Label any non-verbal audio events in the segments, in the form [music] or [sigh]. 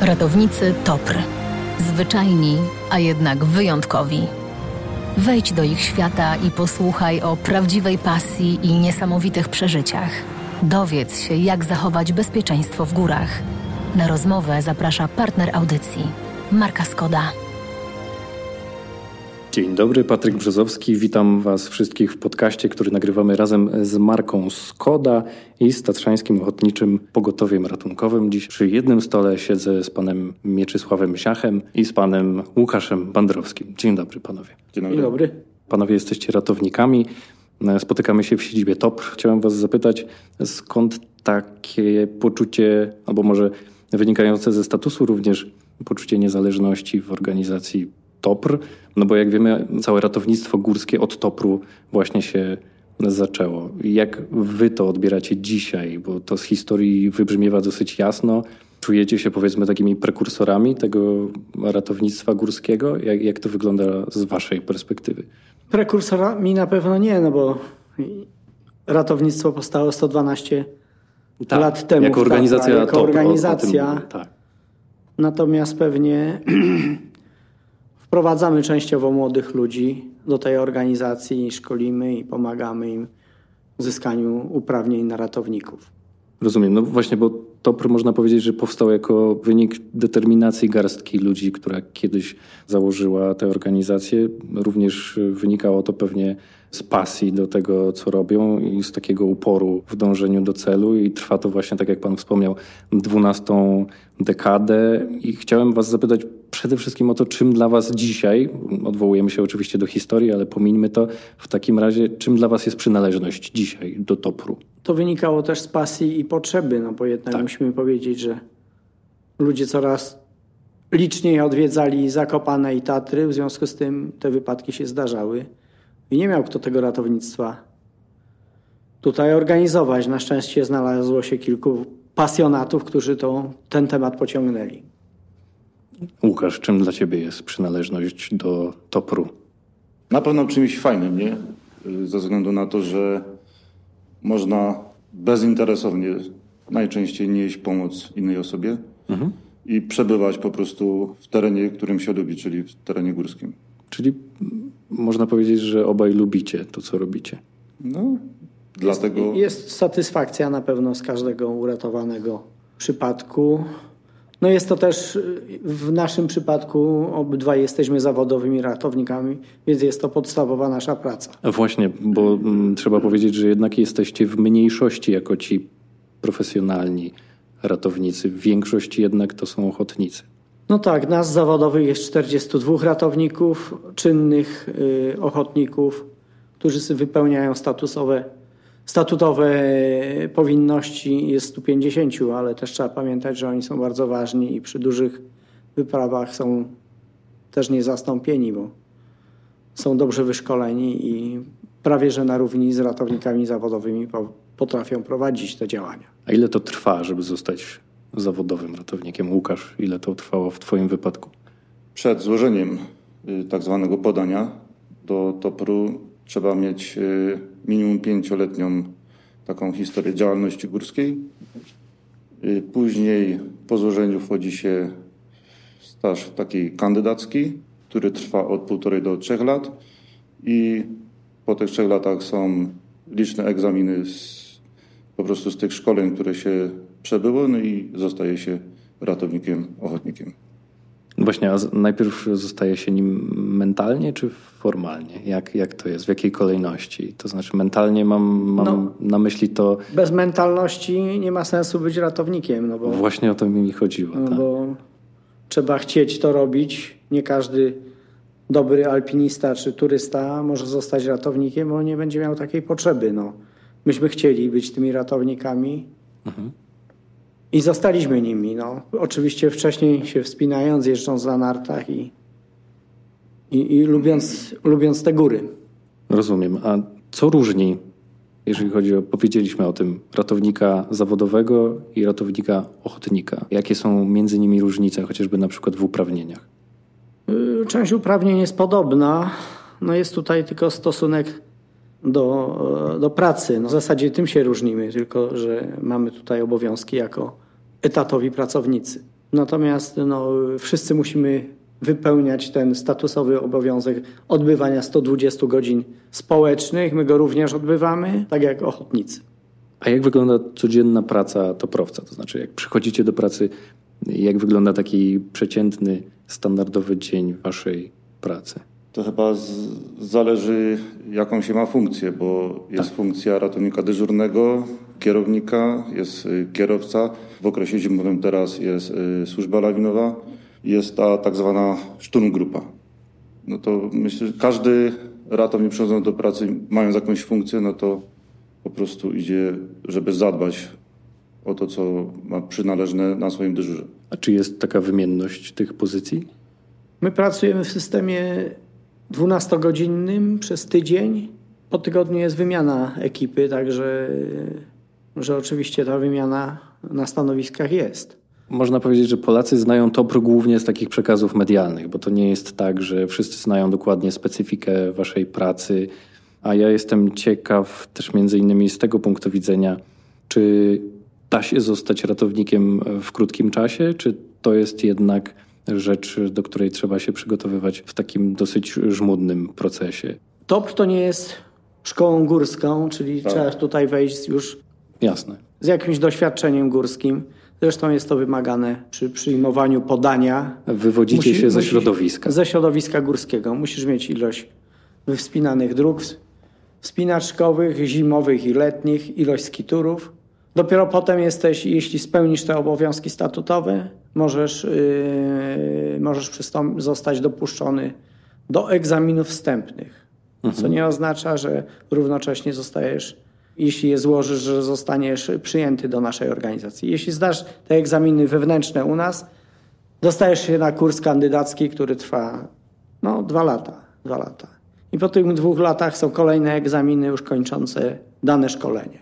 Ratownicy TOPR. Zwyczajni, a jednak wyjątkowi. Wejdź do ich świata i posłuchaj o prawdziwej pasji i niesamowitych przeżyciach. Dowiedz się, jak zachować bezpieczeństwo w górach. Na rozmowę zaprasza partner audycji. Marka Skoda. Dzień dobry, Patryk Brzozowski. Witam Was wszystkich w podcaście, który nagrywamy razem z marką Skoda i z Tatrzańskim Ochotniczym Pogotowiem Ratunkowym. Dziś przy jednym stole siedzę z panem Mieczysławem Siachem i z panem Łukaszem Bandrowskim. Dzień dobry, panowie. Dzień dobry. Dzień dobry. Panowie jesteście ratownikami. Spotykamy się w siedzibie TOPR. Chciałem Was zapytać, skąd takie poczucie, albo może wynikające ze statusu również poczucie niezależności w organizacji TOPR, no bo jak wiemy, całe ratownictwo górskie od TOPR-u właśnie się zaczęło. Jak wy to odbieracie dzisiaj? Bo to z historii wybrzmiewa dosyć jasno. Czujecie się powiedzmy takimi prekursorami tego ratownictwa górskiego? Jak, jak to wygląda z waszej perspektywy? Prekursorami na pewno nie, no bo ratownictwo powstało 112 tak, lat temu. Jako organizacja. jako organizacja. Tym, tak. Natomiast pewnie [clears throat] [clears throat] Wprowadzamy częściowo młodych ludzi do tej organizacji, szkolimy i pomagamy im w uzyskaniu uprawnień na ratowników. Rozumiem. No właśnie, bo TOPR można powiedzieć, że powstał jako wynik determinacji garstki ludzi, która kiedyś założyła tę organizację. Również wynikało to pewnie z pasji do tego, co robią i z takiego uporu w dążeniu do celu i trwa to właśnie, tak jak pan wspomniał, dwunastą dekadę i chciałem was zapytać przede wszystkim o to, czym dla was dzisiaj, odwołujemy się oczywiście do historii, ale pomińmy to, w takim razie, czym dla was jest przynależność dzisiaj do Topru? To wynikało też z pasji i potrzeby, no bo jednak tak. musimy powiedzieć, że ludzie coraz liczniej odwiedzali Zakopane i Tatry, w związku z tym te wypadki się zdarzały. I nie miał kto tego ratownictwa tutaj organizować. Na szczęście znalazło się kilku pasjonatów, którzy to, ten temat pociągnęli. Łukasz, czym dla ciebie jest przynależność do Topru? Na pewno czymś fajnym, nie? Ze względu na to, że można bezinteresownie najczęściej nieść pomoc innej osobie mhm. i przebywać po prostu w terenie, którym się lubi, czyli w terenie górskim. Czyli można powiedzieć, że obaj lubicie to, co robicie. No, dlatego. Jest, jest satysfakcja na pewno z każdego uratowanego przypadku. No jest to też w naszym przypadku obydwaj jesteśmy zawodowymi ratownikami, więc jest to podstawowa nasza praca. Właśnie, bo m, mm, trzeba powiedzieć, że jednak jesteście w mniejszości jako ci profesjonalni ratownicy. W większości jednak to są ochotnicy. No tak, nas zawodowych jest 42 ratowników, czynnych y, ochotników, którzy wypełniają statusowe, statutowe powinności jest 150, ale też trzeba pamiętać, że oni są bardzo ważni i przy dużych wyprawach są też niezastąpieni, bo są dobrze wyszkoleni i prawie że na równi z ratownikami zawodowymi potrafią prowadzić te działania. A ile to trwa, żeby zostać zawodowym ratownikiem. Łukasz, ile to trwało w Twoim wypadku? Przed złożeniem y, tak zwanego podania do TOPR-u trzeba mieć y, minimum pięcioletnią taką historię działalności górskiej. Y, później po złożeniu wchodzi się staż taki kandydacki, który trwa od półtorej do trzech lat i po tych trzech latach są liczne egzaminy z, po prostu z tych szkoleń, które się przebyło, no i zostaje się ratownikiem, ochotnikiem. Właśnie, a najpierw zostaje się nim mentalnie czy formalnie? Jak, jak to jest? W jakiej kolejności? To znaczy mentalnie mam, mam no, na myśli to... Bez mentalności nie ma sensu być ratownikiem. No bo, Właśnie o to mi chodziło. No tak. bo trzeba chcieć to robić. Nie każdy dobry alpinista czy turysta może zostać ratownikiem, bo nie będzie miał takiej potrzeby. No. Myśmy chcieli być tymi ratownikami. Mhm. I zostaliśmy nimi. No. Oczywiście wcześniej się wspinając, jeżdżąc na nartach i, i, i lubiąc, lubiąc te góry. Rozumiem. A co różni, jeżeli chodzi o, powiedzieliśmy o tym, ratownika zawodowego i ratownika ochotnika? Jakie są między nimi różnice, chociażby na przykład w uprawnieniach? Y, część uprawnień jest podobna. No jest tutaj tylko stosunek do, do pracy. No w zasadzie tym się różnimy, tylko że mamy tutaj obowiązki jako etatowi pracownicy. Natomiast no, wszyscy musimy wypełniać ten statusowy obowiązek odbywania 120 godzin społecznych. My go również odbywamy, tak jak ochotnicy. A jak wygląda codzienna praca toprowca? To znaczy, jak przychodzicie do pracy, jak wygląda taki przeciętny, standardowy dzień waszej pracy? To chyba z, zależy, jaką się ma funkcję, bo jest tak. funkcja ratownika dyżurnego, kierownika, jest y, kierowca. W okresie zimowym teraz jest y, służba lawinowa, jest ta tak zwana szturmgrupa. No to myślę, że każdy ratownik przychodząc do pracy, mając jakąś funkcję, no to po prostu idzie, żeby zadbać o to, co ma przynależne na swoim dyżurze. A czy jest taka wymienność tych pozycji? My pracujemy w systemie 12-godzinnym przez tydzień. Po tygodniu jest wymiana ekipy, także że oczywiście ta wymiana na stanowiskach jest. Można powiedzieć, że Polacy znają TOPR głównie z takich przekazów medialnych, bo to nie jest tak, że wszyscy znają dokładnie specyfikę waszej pracy. A ja jestem ciekaw też między innymi z tego punktu widzenia, czy da się zostać ratownikiem w krótkim czasie, czy to jest jednak rzecz, do której trzeba się przygotowywać w takim dosyć żmudnym procesie? TOPR to nie jest szkołą górską, czyli tak. trzeba tutaj wejść już Jasne. z jakimś doświadczeniem górskim. Zresztą jest to wymagane przy przyjmowaniu podania. Wywodzicie Musi, się ze środowiska. Ze środowiska górskiego. Musisz mieć ilość wspinanych dróg wspinaczkowych, zimowych i letnich, ilość skiturów. Dopiero potem jesteś, jeśli spełnisz te obowiązki statutowe, możesz, yy, możesz zostać dopuszczony do egzaminów wstępnych. Mhm. Co nie oznacza, że równocześnie zostajesz jeśli je złożysz, że zostaniesz przyjęty do naszej organizacji. Jeśli zdasz te egzaminy wewnętrzne u nas, dostajesz się na kurs kandydacki, który trwa no, dwa lata. Dwa lata. I po tych dwóch latach są kolejne egzaminy już kończące dane szkolenie.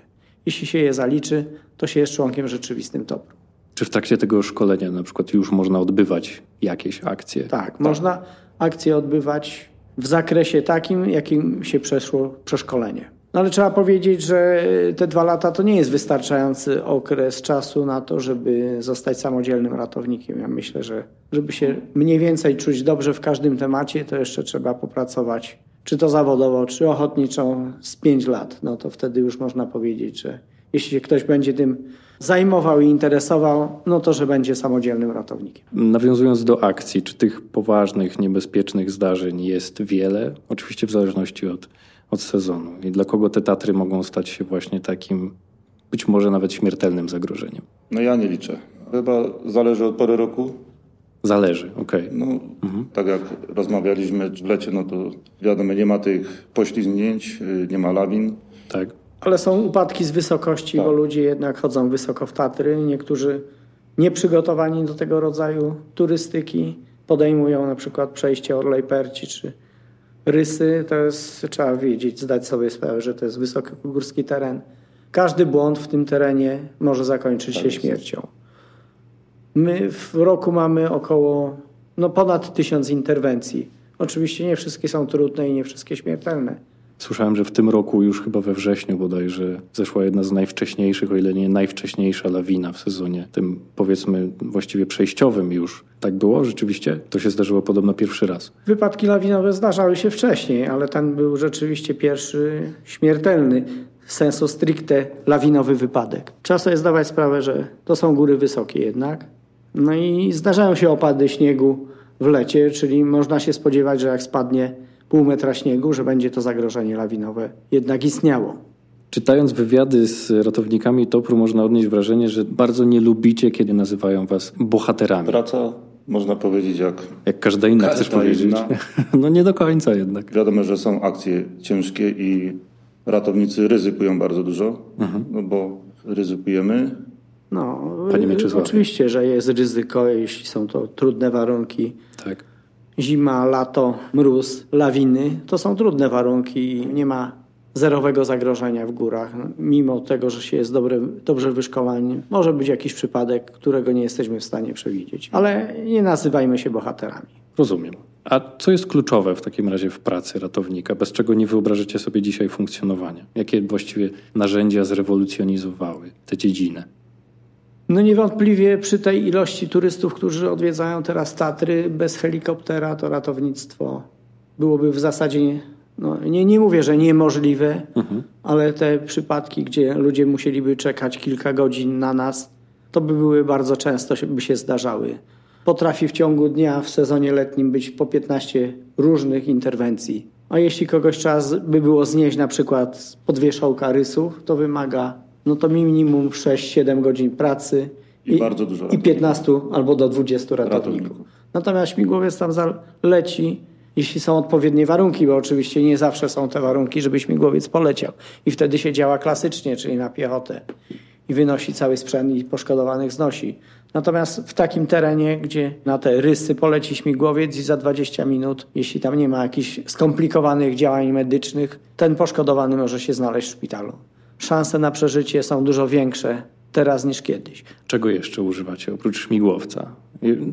Jeśli się je zaliczy, to się jest członkiem rzeczywistym TOPR. Czy w trakcie tego szkolenia na przykład już można odbywać jakieś akcje? Tak, tak. można akcje odbywać w zakresie takim, jakim się przeszło przeszkolenie. No ale trzeba powiedzieć, że te dwa lata to nie jest wystarczający okres czasu na to, żeby zostać samodzielnym ratownikiem. Ja myślę, że żeby się mniej więcej czuć dobrze w każdym temacie, to jeszcze trzeba popracować, czy to zawodowo, czy ochotniczo, z pięć lat. No to wtedy już można powiedzieć, że jeśli ktoś będzie tym zajmował i interesował, no to że będzie samodzielnym ratownikiem. Nawiązując do akcji, czy tych poważnych, niebezpiecznych zdarzeń jest wiele? Oczywiście w zależności od od sezonu i dla kogo te Tatry mogą stać się właśnie takim być może nawet śmiertelnym zagrożeniem? No ja nie liczę. Chyba zależy od pory roku. Zależy, okej. Okay. No, mhm. Tak jak rozmawialiśmy w lecie, no to wiadomo, nie ma tych poślizgnięć, y, nie ma lawin. Tak. Ale są upadki z wysokości, tak. bo ludzie jednak chodzą wysoko w Tatry. Niektórzy nieprzygotowani do tego rodzaju turystyki podejmują na przykład przejście Orlej Perci czy rysy, to jest, trzeba wiedzieć, zdać sobie sprawę, że to jest wysokogórski teren. Każdy błąd w tym terenie może zakończyć się tak śmiercią. My w roku mamy około no ponad tysiąc interwencji. Oczywiście nie wszystkie są trudne i nie wszystkie śmiertelne. Słyszałem, że w tym roku już chyba we wrześniu bodajże zeszła jedna z najwcześniejszych, o ile nie najwcześniejsza lawina w sezonie, tym powiedzmy właściwie przejściowym już. Tak było rzeczywiście? To się zdarzyło podobno pierwszy raz. Wypadki lawinowe zdarzały się wcześniej, ale ten był rzeczywiście pierwszy śmiertelny sensu stricte lawinowy wypadek. Trzeba sobie zdawać sprawę, że to są góry wysokie jednak. No i zdarzają się opady śniegu w lecie, czyli można się spodziewać, że jak spadnie pół metra śniegu, że będzie to zagrożenie lawinowe jednak istniało. Czytając wywiady z ratownikami TOPR-u można odnieść wrażenie, że bardzo nie lubicie, kiedy nazywają was bohaterami. Praca, można powiedzieć, jak... Jak każda inna, każda chcesz powiedzieć. Inna. [laughs] No nie do końca jednak. Wiadomo, że są akcje ciężkie i ratownicy ryzykują bardzo dużo, mhm. no bo ryzykujemy. No, Panie Mieczysławie. oczywiście, że jest ryzyko, jeśli są to trudne warunki. Tak zima, lato, mróz, lawiny to są trudne warunki i nie ma zerowego zagrożenia w górach. Mimo tego, że się jest dobre, dobrze wyszkoleni, może być jakiś przypadek, którego nie jesteśmy w stanie przewidzieć. Ale nie nazywajmy się bohaterami. Rozumiem. A co jest kluczowe w takim razie w pracy ratownika, bez czego nie wyobrażycie sobie dzisiaj funkcjonowania? Jakie właściwie narzędzia zrewolucjonizowały tę dziedzinę? No niewątpliwie przy tej ilości turystów, którzy odwiedzają teraz Tatry, bez helikoptera to ratownictwo byłoby w zasadzie, no nie, nie mówię, że niemożliwe, mhm. ale te przypadki, gdzie ludzie musieliby czekać kilka godzin na nas, to by były bardzo często by się zdarzały. Potrafi w ciągu dnia w sezonie letnim być po 15 różnych interwencji. A jeśli kogoś czas by było znieść na przykład z podwieszałka rysów, to wymaga no to minimum 6-7 godzin pracy i, i bardzo dużo i 15 albo do 20 ratowników. ratowników. Natomiast śmigłowiec tam leci, jeśli są odpowiednie warunki, bo oczywiście nie zawsze są te warunki, żeby śmigłowiec poleciał. I wtedy się działa klasycznie, czyli na piechotę i wynosi cały sprzęt i poszkodowanych znosi. Natomiast w takim terenie, gdzie na te rysy poleci śmigłowiec i za 20 minut, jeśli tam nie ma jakichś skomplikowanych działań medycznych, ten poszkodowany może się znaleźć w szpitalu. Szanse na przeżycie są dużo większe teraz niż kiedyś. Czego jeszcze używacie oprócz śmigłowca?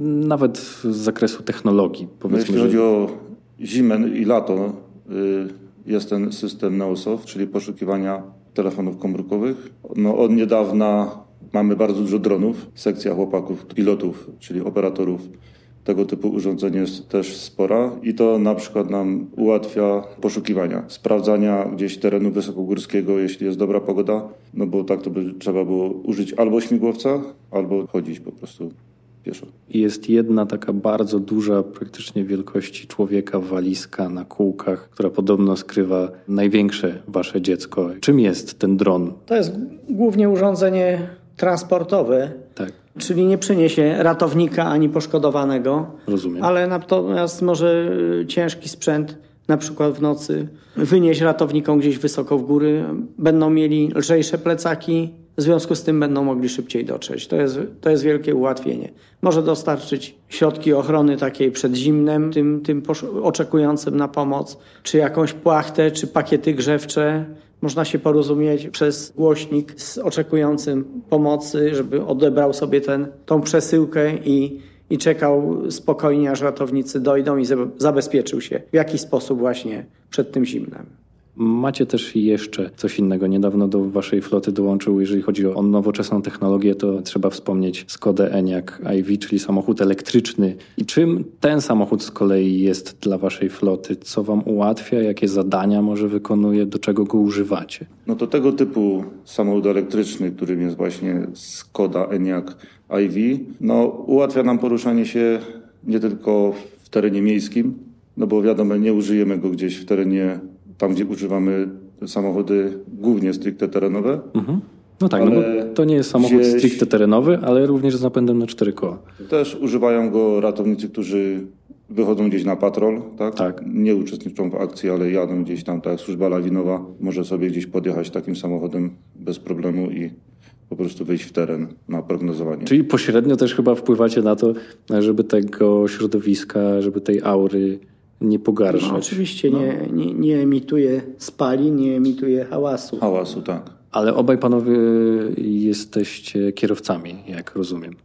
Nawet z zakresu technologii. Powiedzmy, Jeśli chodzi o zimę i lato, y, jest ten system NEOSOF, czyli poszukiwania telefonów komórkowych. No, od niedawna mamy bardzo dużo dronów. Sekcja chłopaków, pilotów, czyli operatorów tego typu urządzeń jest też spora i to na przykład nam ułatwia poszukiwania, sprawdzania gdzieś terenu wysokogórskiego, jeśli jest dobra pogoda, no bo tak to by trzeba było użyć albo śmigłowca, albo chodzić po prostu pieszo. Jest jedna taka bardzo duża, praktycznie wielkości człowieka walizka na kółkach, która podobno skrywa największe wasze dziecko. Czym jest ten dron? To jest głównie urządzenie transportowe. Tak. Czyli nie przyniesie ratownika ani poszkodowanego. Rozumiem. Ale natomiast może y, ciężki sprzęt, na przykład w nocy, wynieść ratownikom gdzieś wysoko w góry. Będą mieli lżejsze plecaki, w związku z tym będą mogli szybciej dotrzeć. To jest, to jest wielkie ułatwienie. Może dostarczyć środki ochrony takiej przed zimnem, tym, tym oczekującym na pomoc, czy jakąś płachtę, czy pakiety grzewcze. Można się porozumieć przez głośnik z oczekującym pomocy, żeby odebrał sobie ten, tą przesyłkę i, i czekał spokojnie, aż ratownicy dojdą i zabezpieczył się w jakiś sposób właśnie przed tym zimnem. Macie też jeszcze coś innego. Niedawno do waszej floty dołączył, jeżeli chodzi o nowoczesną technologię, to trzeba wspomnieć Skodę Enyaq iV, czyli samochód elektryczny. I czym ten samochód z kolei jest dla waszej floty? Co wam ułatwia? Jakie zadania może wykonuje? Do czego go używacie? No to tego typu samochód elektryczny, którym jest właśnie Skoda Enyaq iV, no ułatwia nam poruszanie się nie tylko w terenie miejskim, no bo wiadomo, nie użyjemy go gdzieś w terenie tam gdzie używamy samochody głównie stricte terenowe. Mhm. No tak, no bo to nie jest samochód gdzieś... stricte terenowy, ale również z napędem na cztery koła. Też używają go ratownicy, którzy wychodzą gdzieś na patrol, tak? tak? Nie uczestniczą w akcji, ale jadą gdzieś tam, tak służba lawinowa może sobie gdzieś podjechać takim samochodem bez problemu i po prostu wyjść w teren na prognozowanie. Czyli pośrednio też chyba wpływacie na to, żeby tego środowiska, żeby tej aury nie pogarszać. No, oczywiście no. Nie, nie, nie emituje spalin, nie emituje hałasu. Hałasu, tak. Ale obaj panowie jesteście kierowcami, jak rozumiem.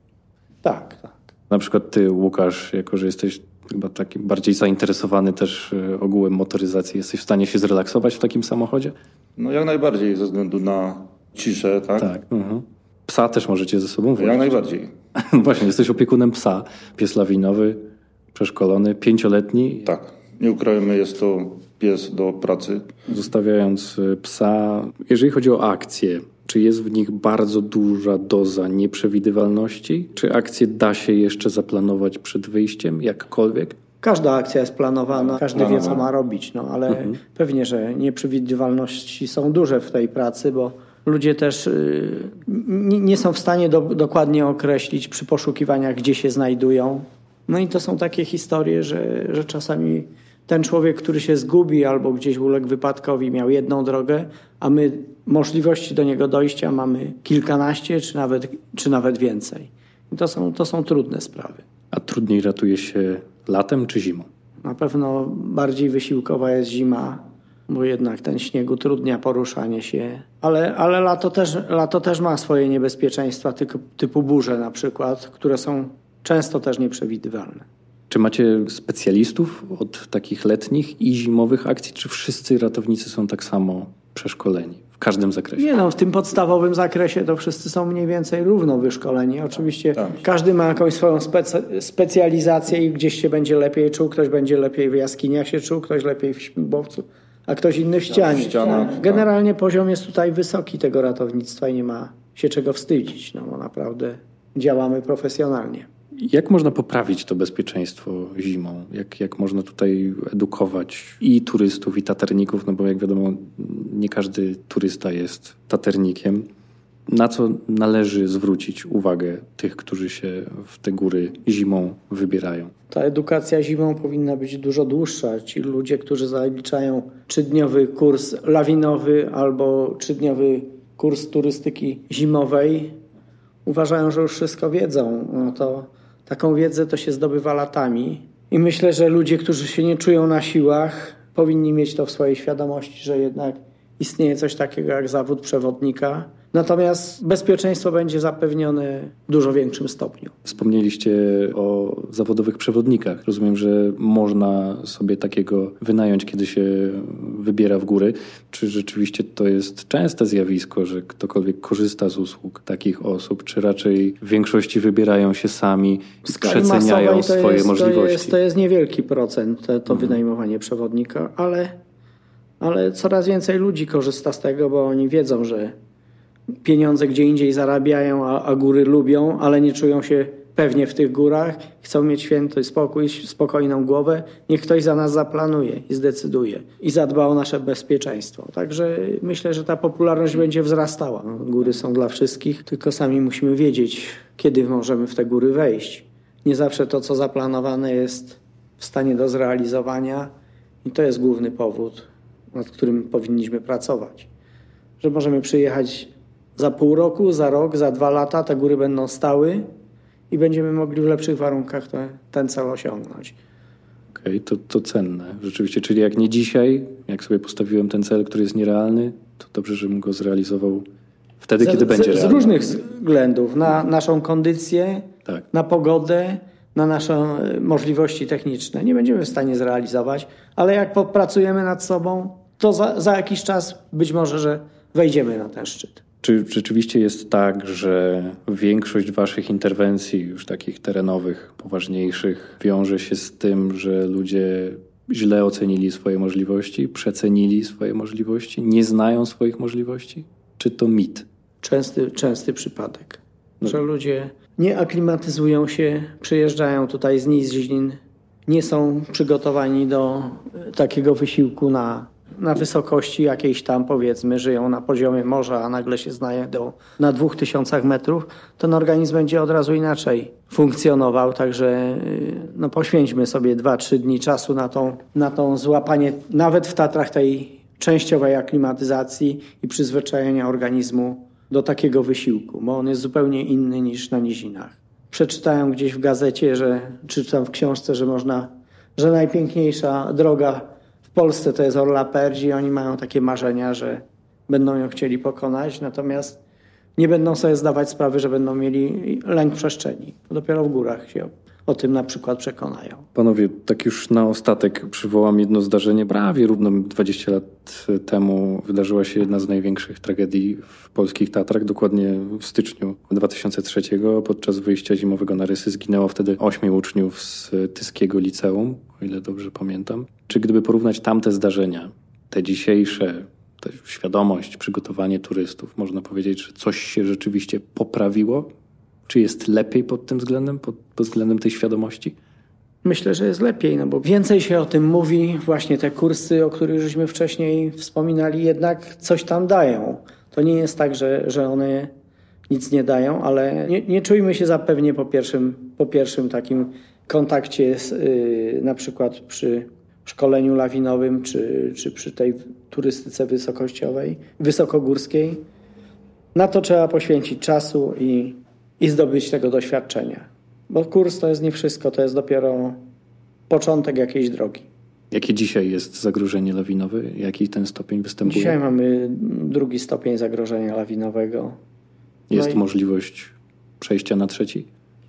Tak, tak. Na przykład ty, Łukasz, jako że jesteś chyba taki bardziej zainteresowany też e, ogółem motoryzacji, jesteś w stanie się zrelaksować w takim samochodzie? No jak najbardziej, ze względu na ciszę, tak? Tak. Mhm. Psa też możecie ze sobą włożyć. Jak najbardziej. [laughs] Właśnie, jesteś opiekunem psa. Pies lawinowy, przeszkolony, pięcioletni. Tak, nie ukrywajmy, jest to pies do pracy. Zostawiając y, psa, jeżeli chodzi o akcje, czy jest w nich bardzo duża doza nieprzewidywalności? Czy akcję da się jeszcze zaplanować przed wyjściem, jakkolwiek? Każda akcja jest planowana, każdy wie, co ma robić, no ale mhm. pewnie, że nieprzewidywalności są duże w tej pracy, bo ludzie też y, nie są w stanie do, dokładnie określić przy poszukiwaniach, gdzie się znajdują. No i to są takie historie, że, że czasami ten człowiek, który się zgubi albo gdzieś uległ wypadkowi, miał jedną drogę, a my możliwości do niego dojścia mamy kilkanaście czy nawet, czy nawet więcej. I to są, to są trudne sprawy. A trudniej ratuje się latem czy zimą? Na pewno bardziej wysiłkowa jest zima, bo jednak ten śnieg utrudnia poruszanie się. Ale, ale lato, też, lato też ma swoje niebezpieczeństwa, typu, typu burze na przykład, które są często też nieprzewidywalne. Czy macie specjalistów od takich letnich i zimowych akcji, czy wszyscy ratownicy są tak samo przeszkoleni? każdym zakresie? Nie no, w tym podstawowym zakresie to wszyscy są mniej więcej równo wyszkoleni. Oczywiście tak. każdy ma jakąś swoją specjalizację i gdzieś się będzie lepiej czuł, ktoś będzie lepiej w jaskiniach się czuł, ktoś lepiej w śmigłowcu, a ktoś inny w ścianie. Tak. Generalnie poziom jest tutaj wysoki tego ratownictwa i nie ma się czego wstydzić, no bo naprawdę działamy profesjonalnie. Jak można poprawić to bezpieczeństwo zimą? Jak, jak można tutaj edukować i turystów, i taterników? No bo jak wiadomo, nie każdy turysta jest taternikiem. Na co należy zwrócić uwagę tych, którzy się w te góry zimą wybierają? Ta edukacja zimą powinna być dużo dłuższa. Ci ludzie, którzy zaliczają trzydniowy kurs lawinowy albo trzydniowy kurs turystyki zimowej, uważają, że już wszystko wiedzą. No to Taką wiedzę to się zdobywa latami. I myślę, że ludzie, którzy się nie czują na siłach, powinni mieć to w swojej świadomości, że jednak istnieje coś takiego jak zawód przewodnika Natomiast bezpieczeństwo będzie zapewnione w dużo większym stopniu. Wspomnieliście o zawodowych przewodnikach. Rozumiem, że można sobie takiego wynająć, kiedy się wybiera w góry. Czy rzeczywiście to jest częste zjawisko, że ktokolwiek korzysta z usług takich osób, czy raczej w większości wybierają się sami, przeceniają swoje jest, możliwości? To jest, to jest niewielki procent, to, to mhm. wynajmowanie przewodnika, ale, ale coraz więcej ludzi korzysta z tego, bo oni wiedzą, że pieniądze gdzie indziej zarabiają, a, a góry lubią, ale nie czują się pewnie w tych górach, chcą mieć święty spokój, spokojną głowę, niech ktoś za nas zaplanuje i zdecyduje i zadba o nasze bezpieczeństwo. Także myślę, że ta popularność będzie wzrastała. No, góry są dla wszystkich, tylko sami musimy wiedzieć, kiedy możemy w te góry wejść. Nie zawsze to, co zaplanowane jest w stanie do zrealizowania i to jest główny powód, nad którym powinniśmy pracować. Że możemy przyjechać za pół roku, za rok, za dwa lata te góry będą stały i będziemy mogli w lepszych warunkach te, ten cel osiągnąć. Okej, okay, to, to cenne. Rzeczywiście, czyli jak nie dzisiaj, jak sobie postawiłem ten cel, który jest nierealny, to dobrze, żebym go zrealizował wtedy, z, kiedy będzie z, realny. Z różnych względów. Na naszą kondycję, tak. na pogodę, na nasze e, możliwości techniczne. Nie będziemy w stanie zrealizować, ale jak popracujemy nad sobą, to za, za jakiś czas być może, że wejdziemy na ten szczyt. Czy rzeczywiście jest tak, że większość Waszych interwencji, już takich terenowych, poważniejszych, wiąże się z tym, że ludzie źle ocenili swoje możliwości, przecenili swoje możliwości, nie znają swoich możliwości? Czy to mit? Częsty, częsty przypadek, no. że ludzie nie aklimatyzują się, przyjeżdżają tutaj z nizin, nie są przygotowani do takiego wysiłku na na wysokości jakiejś tam powiedzmy żyją na poziomie morza, a nagle się znajdą na dwóch tysiącach metrów, ten organizm będzie od razu inaczej funkcjonował. Także y, no, poświęćmy sobie dwa, trzy dni czasu na tą, na tą złapanie, nawet w Tatrach tej częściowej aklimatyzacji i przyzwyczajenia organizmu do takiego wysiłku, bo on jest zupełnie inny niż na nizinach. Przeczytałem gdzieś w gazecie, że czytam w książce, że można, że najpiękniejsza droga w Polsce to jest Orla Perdzi, oni mają takie marzenia, że będą ją chcieli pokonać, natomiast nie będą sobie zdawać sprawy, że będą mieli lęk przestrzeni. Dopiero w górach się o tym na przykład przekonają. Panowie, tak już na ostatek przywołam jedno zdarzenie. Prawie równo 20 lat temu wydarzyła się jedna z największych tragedii w polskich Tatrach. Dokładnie w styczniu 2003 podczas wyjścia zimowego na Rysy zginęło wtedy ośmiu uczniów z Tyskiego Liceum, o ile dobrze pamiętam. Czy gdyby porównać tamte zdarzenia, te dzisiejsze, tę świadomość, przygotowanie turystów, można powiedzieć, że coś się rzeczywiście poprawiło czy jest lepiej pod tym względem, pod, pod względem tej świadomości? Myślę, że jest lepiej, no bo więcej się o tym mówi. Właśnie te kursy, o których żeśmy wcześniej wspominali, jednak coś tam dają. To nie jest tak, że, że one nic nie dają, ale nie, nie czujmy się zapewnie po pierwszym, po pierwszym takim kontakcie z, yy, na przykład przy szkoleniu lawinowym, czy, czy przy tej turystyce wysokościowej, wysokogórskiej. Na to trzeba poświęcić czasu i i zdobyć tego doświadczenia. Bo kurs to jest nie wszystko, to jest dopiero początek jakiejś drogi. Jakie dzisiaj jest zagrożenie lawinowe? Jaki ten stopień występuje? Dzisiaj mamy drugi stopień zagrożenia lawinowego. Jest no możliwość przejścia na trzeci?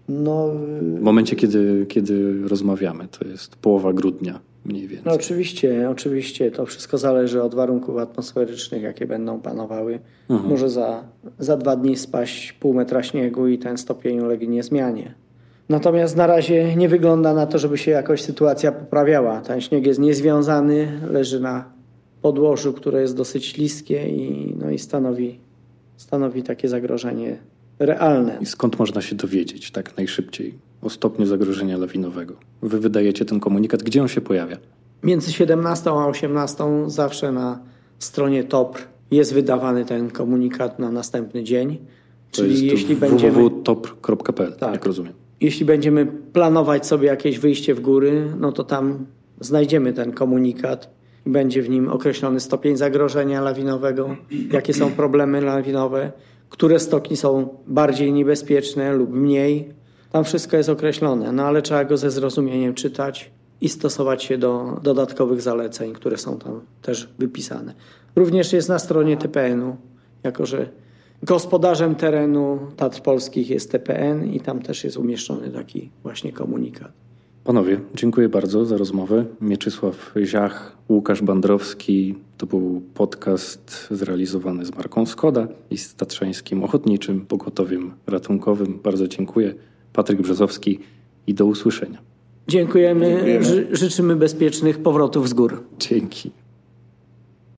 No, W momencie, kiedy, kiedy rozmawiamy, to jest połowa grudnia mniej więcej. no oczywiście, oczywiście to wszystko zależy od warunków atmosferycznych, jakie będą panowały. Może za, za dwa dni spaść pół metra śniegu i ten stopień ulegnie niezmianie. Natomiast na razie nie wygląda na to, żeby się jakoś sytuacja poprawiała. Ten śnieg jest niezwiązany, leży na podłożu, które jest dosyć śliskie i, no i stanowi, stanowi takie zagrożenie realne. I skąd można się dowiedzieć tak najszybciej o stopniu zagrożenia lawinowego? Wy wydajecie ten komunikat, gdzie on się pojawia? Między 17 a 18 zawsze na stronie TOPR jest wydawany ten komunikat na następny dzień. To Czyli jest jeśli będziemy, www.top.pl, Tak. jak rozumiem. jeśli będziemy planować sobie jakieś wyjście w góry, no to tam znajdziemy ten komunikat będzie w nim określony stopień zagrożenia lawinowego, jakie są problemy lawinowe, które stoki są bardziej niebezpieczne lub mniej. Tam wszystko jest określone, no ale trzeba go ze zrozumieniem czytać i stosować się do dodatkowych zaleceń, które są tam też wypisane. Również jest na stronie TPN-u, jako że gospodarzem terenu Tatr Polskich jest TPN i tam też jest umieszczony taki właśnie komunikat. Panowie, dziękuję bardzo za rozmowę. Mieczysław Ziach, Łukasz Bandrowski. To był podcast zrealizowany z marką Skoda i z Tatrzańskim Ochotniczym Pogotowiem Ratunkowym. Bardzo dziękuję. Patryk Brzezowski i do usłyszenia. Dziękujemy, Dziękujemy. Ży- życzymy bezpiecznych powrotów z gór. Dzięki.